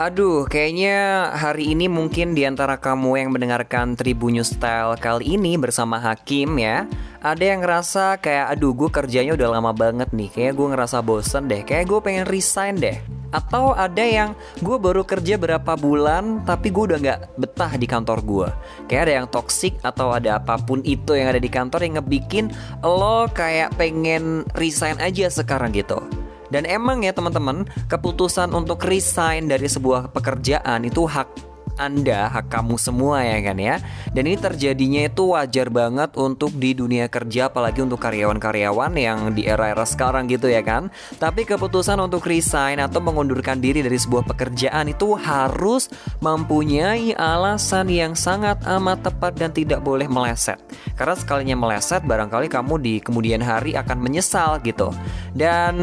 Aduh, kayaknya hari ini mungkin di antara kamu yang mendengarkan Tribunnews Style kali ini bersama Hakim ya Ada yang ngerasa kayak aduh gue kerjanya udah lama banget nih Kayak gue ngerasa bosen deh, kayak gue pengen resign deh. Atau ada yang gue baru kerja berapa bulan tapi gue udah gak betah di kantor gue Kayak ada yang toxic atau ada apa pun itu yang ada di kantor yang ngebikin lo kayak pengen resign aja sekarang gitu dan emang ya teman-teman, keputusan untuk resign dari sebuah pekerjaan itu hak anda, hak kamu semua ya kan ya. Dan ini terjadinya itu wajar banget untuk di dunia kerja apalagi untuk karyawan-karyawan yang di era-era sekarang gitu ya kan. Tapi keputusan untuk resign atau mengundurkan diri dari sebuah pekerjaan itu harus mempunyai alasan yang sangat amat tepat dan tidak boleh meleset. Karena sekalinya meleset barangkali kamu di kemudian hari akan menyesal gitu. Dan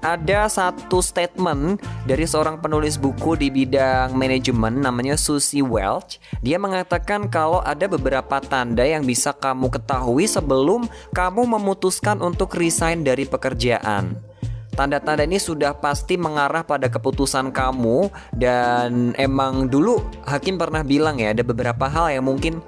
ada satu statement dari seorang penulis buku di bidang manajemen namanya Susie Welch. Dia mengatakan kalau ada beberapa tanda yang bisa kamu ketahui sebelum kamu memutuskan untuk resign dari pekerjaan. Tanda-tanda ini sudah pasti mengarah pada keputusan kamu dan emang dulu hakim pernah bilang ya ada beberapa hal yang mungkin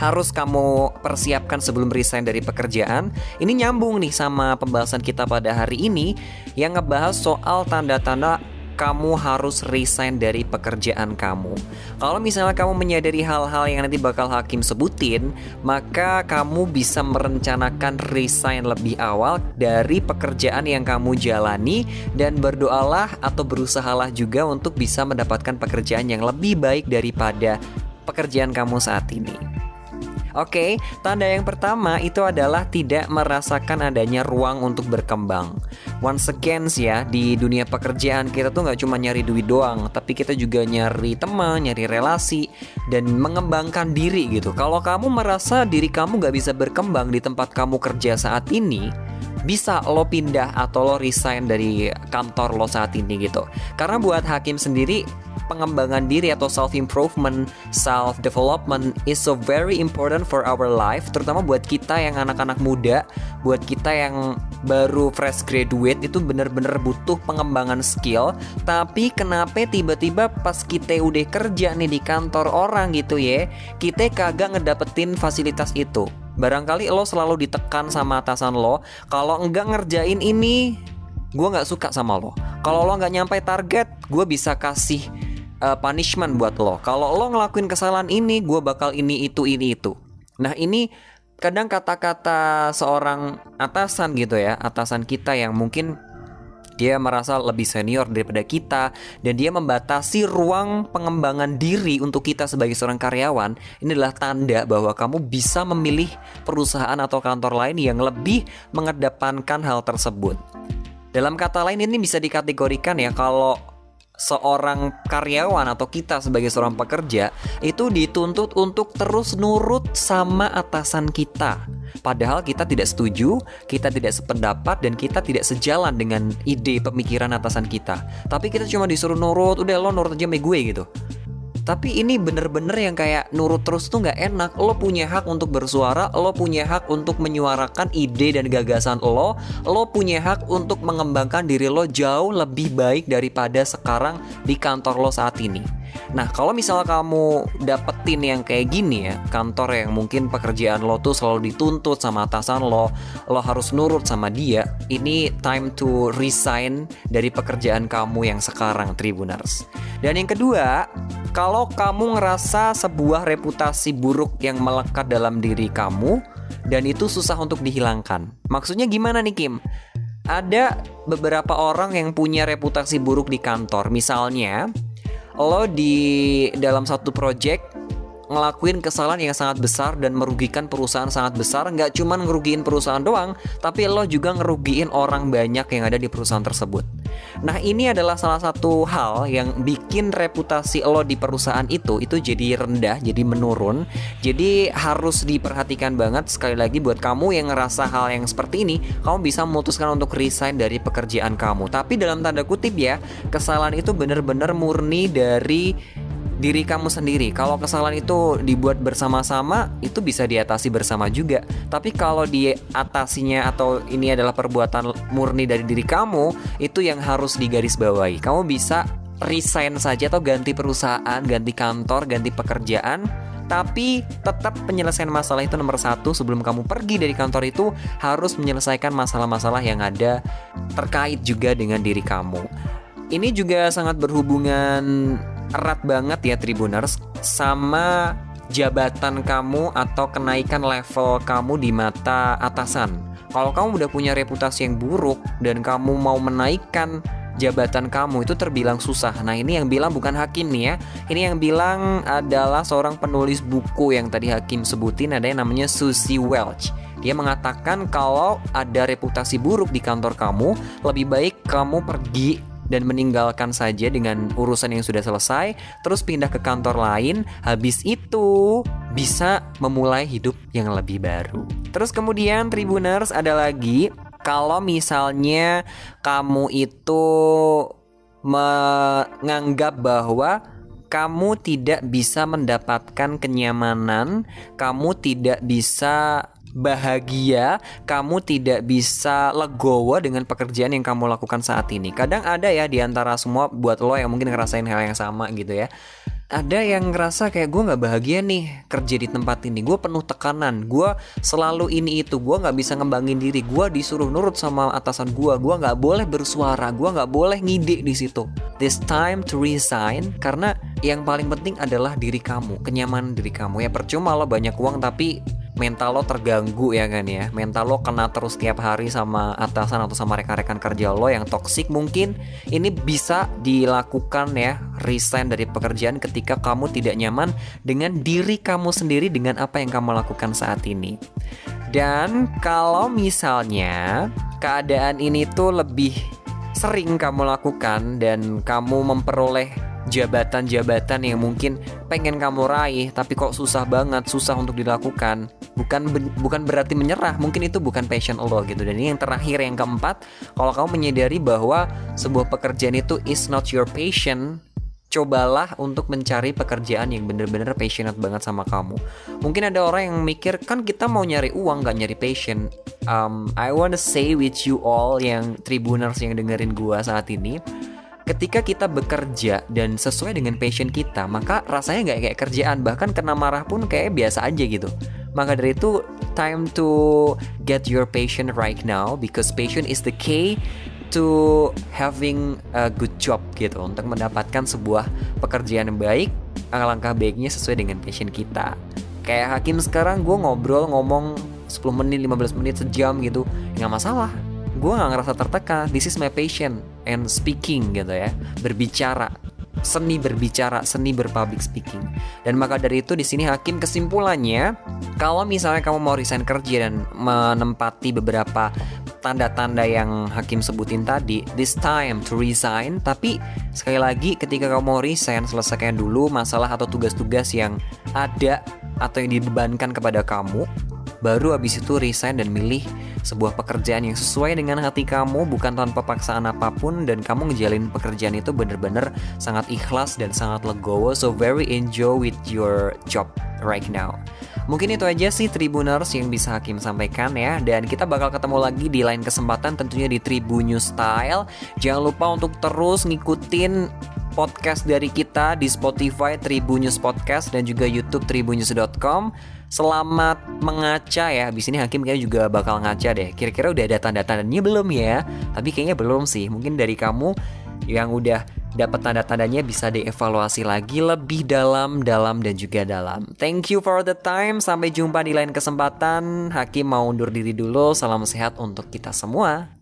harus kamu persiapkan sebelum resign dari pekerjaan. Ini nyambung nih sama pembahasan kita pada hari ini yang ngebahas soal tanda-tanda kamu harus resign dari pekerjaan kamu. Kalau misalnya kamu menyadari hal-hal yang nanti bakal hakim sebutin, maka kamu bisa merencanakan resign lebih awal dari pekerjaan yang kamu jalani dan berdoalah atau berusahalah juga untuk bisa mendapatkan pekerjaan yang lebih baik daripada pekerjaan kamu saat ini. Oke, tanda yang pertama itu adalah tidak merasakan adanya ruang untuk berkembang. Once again ya, di dunia pekerjaan kita tuh nggak cuma nyari duit doang, tapi kita juga nyari teman, nyari relasi, dan mengembangkan diri gitu. Kalau kamu merasa diri kamu nggak bisa berkembang di tempat kamu kerja saat ini, bisa lo pindah atau lo resign dari kantor lo saat ini gitu. Karena buat hakim sendiri pengembangan diri atau self improvement, self development is so very important for our life, terutama buat kita yang anak-anak muda, buat kita yang baru fresh graduate itu bener-bener butuh pengembangan skill. Tapi kenapa tiba-tiba pas kita udah kerja nih di kantor orang gitu ya, kita kagak ngedapetin fasilitas itu. Barangkali lo selalu ditekan sama atasan lo, kalau enggak ngerjain ini, gue nggak suka sama lo. Kalau lo nggak nyampe target, gue bisa kasih uh, punishment buat lo. Kalau lo ngelakuin kesalahan ini, gue bakal ini itu ini itu. Nah ini kadang kata-kata seorang atasan gitu ya, atasan kita yang mungkin dia merasa lebih senior daripada kita dan dia membatasi ruang pengembangan diri untuk kita sebagai seorang karyawan ini adalah tanda bahwa kamu bisa memilih perusahaan atau kantor lain yang lebih mengedepankan hal tersebut. Dalam kata lain ini bisa dikategorikan ya kalau seorang karyawan atau kita sebagai seorang pekerja itu dituntut untuk terus nurut sama atasan kita. Padahal kita tidak setuju, kita tidak sependapat dan kita tidak sejalan dengan ide pemikiran atasan kita. Tapi kita cuma disuruh nurut, udah lo nurut aja sama gue gitu. Tapi ini bener-bener yang kayak nurut terus tuh nggak enak. Lo punya hak untuk bersuara, lo punya hak untuk menyuarakan ide dan gagasan lo, lo punya hak untuk mengembangkan diri lo jauh lebih baik daripada sekarang di kantor lo saat ini. Nah, kalau misalnya kamu dapetin yang kayak gini ya, kantor yang mungkin pekerjaan lo tuh selalu dituntut sama atasan lo, lo harus nurut sama dia, ini time to resign dari pekerjaan kamu yang sekarang, Tribuners. Dan yang kedua, kalau kamu ngerasa sebuah reputasi buruk yang melekat dalam diri kamu dan itu susah untuk dihilangkan. Maksudnya gimana nih Kim? Ada beberapa orang yang punya reputasi buruk di kantor. Misalnya, lo di dalam satu project ngelakuin kesalahan yang sangat besar dan merugikan perusahaan sangat besar. Nggak cuma ngerugiin perusahaan doang tapi lo juga ngerugiin orang banyak yang ada di perusahaan tersebut. Nah ini adalah salah satu hal yang bikin reputasi lo di perusahaan itu itu jadi rendah jadi menurun. Jadi harus diperhatikan banget sekali lagi buat kamu yang ngerasa hal yang seperti ini kamu bisa memutuskan untuk resign dari pekerjaan kamu. Tapi dalam tanda kutip ya kesalahan itu benar-benar murni dari diri kamu sendiri. Kalau kesalahan itu dibuat bersama-sama, itu bisa diatasi bersama juga. Tapi kalau diatasinya atau ini adalah perbuatan murni dari diri kamu, itu yang harus digarisbawahi. Kamu bisa resign saja atau ganti perusahaan, ganti kantor, ganti pekerjaan tapi tetap penyelesaian masalah itu nomor satu sebelum kamu pergi dari kantor itu harus menyelesaikan masalah-masalah yang ada terkait juga dengan diri kamu. Ini juga sangat berhubungan erat banget ya Tribuners sama jabatan kamu atau kenaikan level kamu di mata atasan. Kalau kamu udah punya reputasi yang buruk dan kamu mau menaikkan jabatan kamu itu terbilang susah. Nah, ini yang bilang bukan hakim nih ya. Ini yang bilang adalah seorang penulis buku yang tadi hakim sebutin ada yang namanya Susie Welch. Dia mengatakan kalau ada reputasi buruk di kantor kamu, lebih baik kamu pergi dan meninggalkan saja dengan urusan yang sudah selesai, terus pindah ke kantor lain. Habis itu bisa memulai hidup yang lebih baru. Terus kemudian Tribuners ada lagi kalau misalnya kamu itu menganggap bahwa kamu tidak bisa mendapatkan kenyamanan, kamu tidak bisa bahagia, kamu tidak bisa legowo dengan pekerjaan yang kamu lakukan saat ini. Kadang ada ya di antara semua buat lo yang mungkin ngerasain hal yang sama gitu ya. Ada yang ngerasa kayak gue nggak bahagia nih kerja di tempat ini gue penuh tekanan gue selalu ini itu gue nggak bisa ngembangin diri gue disuruh nurut sama atasan gue gue nggak boleh bersuara gue nggak boleh ngide di situ. This time to resign karena yang paling penting adalah diri kamu kenyamanan diri kamu. Ya percuma lo banyak uang tapi mental lo terganggu ya kan ya? Mental lo kena terus tiap hari sama atasan atau sama rekan-rekan kerja lo yang toksik mungkin ini bisa dilakukan ya resign dari pekerjaan ketika kamu tidak nyaman dengan diri kamu sendiri dengan apa yang kamu lakukan saat ini. Dan kalau misalnya keadaan ini tuh lebih sering kamu lakukan dan kamu memperoleh jabatan-jabatan yang mungkin pengen kamu raih tapi kok susah banget, susah untuk dilakukan. Bukan bukan berarti menyerah, mungkin itu bukan passion lo gitu. Dan ini yang terakhir yang keempat, kalau kamu menyadari bahwa sebuah pekerjaan itu is not your passion, cobalah untuk mencari pekerjaan yang bener-bener passionate banget sama kamu. Mungkin ada orang yang mikir kan kita mau nyari uang gak nyari passion. Um, I wanna say with you all yang tribuners yang dengerin gua saat ini, ketika kita bekerja dan sesuai dengan passion kita, maka rasanya nggak kayak kerjaan, bahkan kena marah pun kayak biasa aja gitu. Maka dari itu, time to get your passion right now because passion is the key to having a good job gitu untuk mendapatkan sebuah pekerjaan yang baik langkah baiknya sesuai dengan passion kita. Kayak hakim sekarang gue ngobrol ngomong 10 menit 15 menit sejam gitu. Nggak masalah gue nggak ngerasa tertekan this is my passion and speaking gitu ya berbicara seni berbicara, seni berpublic speaking. Dan maka dari itu di sini hakim kesimpulannya, kalau misalnya kamu mau resign kerja dan menempati beberapa tanda-tanda yang hakim sebutin tadi, this time to resign. Tapi sekali lagi ketika kamu mau resign, selesaikan dulu masalah atau tugas-tugas yang ada atau yang dibebankan kepada kamu baru habis itu resign dan milih sebuah pekerjaan yang sesuai dengan hati kamu bukan tanpa paksaan apa pun dan kamu ngejalin pekerjaan itu bener-bener sangat ikhlas dan sangat legowo. So very enjoy with your job right now. Mungkin itu aja sih Tribuners yang bisa Hakim sampaikan ya. Dan kita bakal ketemu lagi di lain kesempatan tentunya di Tribun News Style. Jangan lupa untuk terus ngikutin podcast dari kita di Spotify Tribun News Podcast dan juga YouTube tribunnews.com Selamat mengaca ya. Habis ini Hakim kayaknya juga bakal ngaca deh. Kira-kira udah ada tanda-tandanya belum ya? Tapi kayaknya belum sih. Mungkin dari kamu yang udah dapat tanda-tandanya bisa dievaluasi lagi lebih dalam, dalam dan juga dalam. Thank you for the time. Sampai jumpa di lain kesempatan. Hakim mau undur diri dulu. Salam sehat untuk kita semua.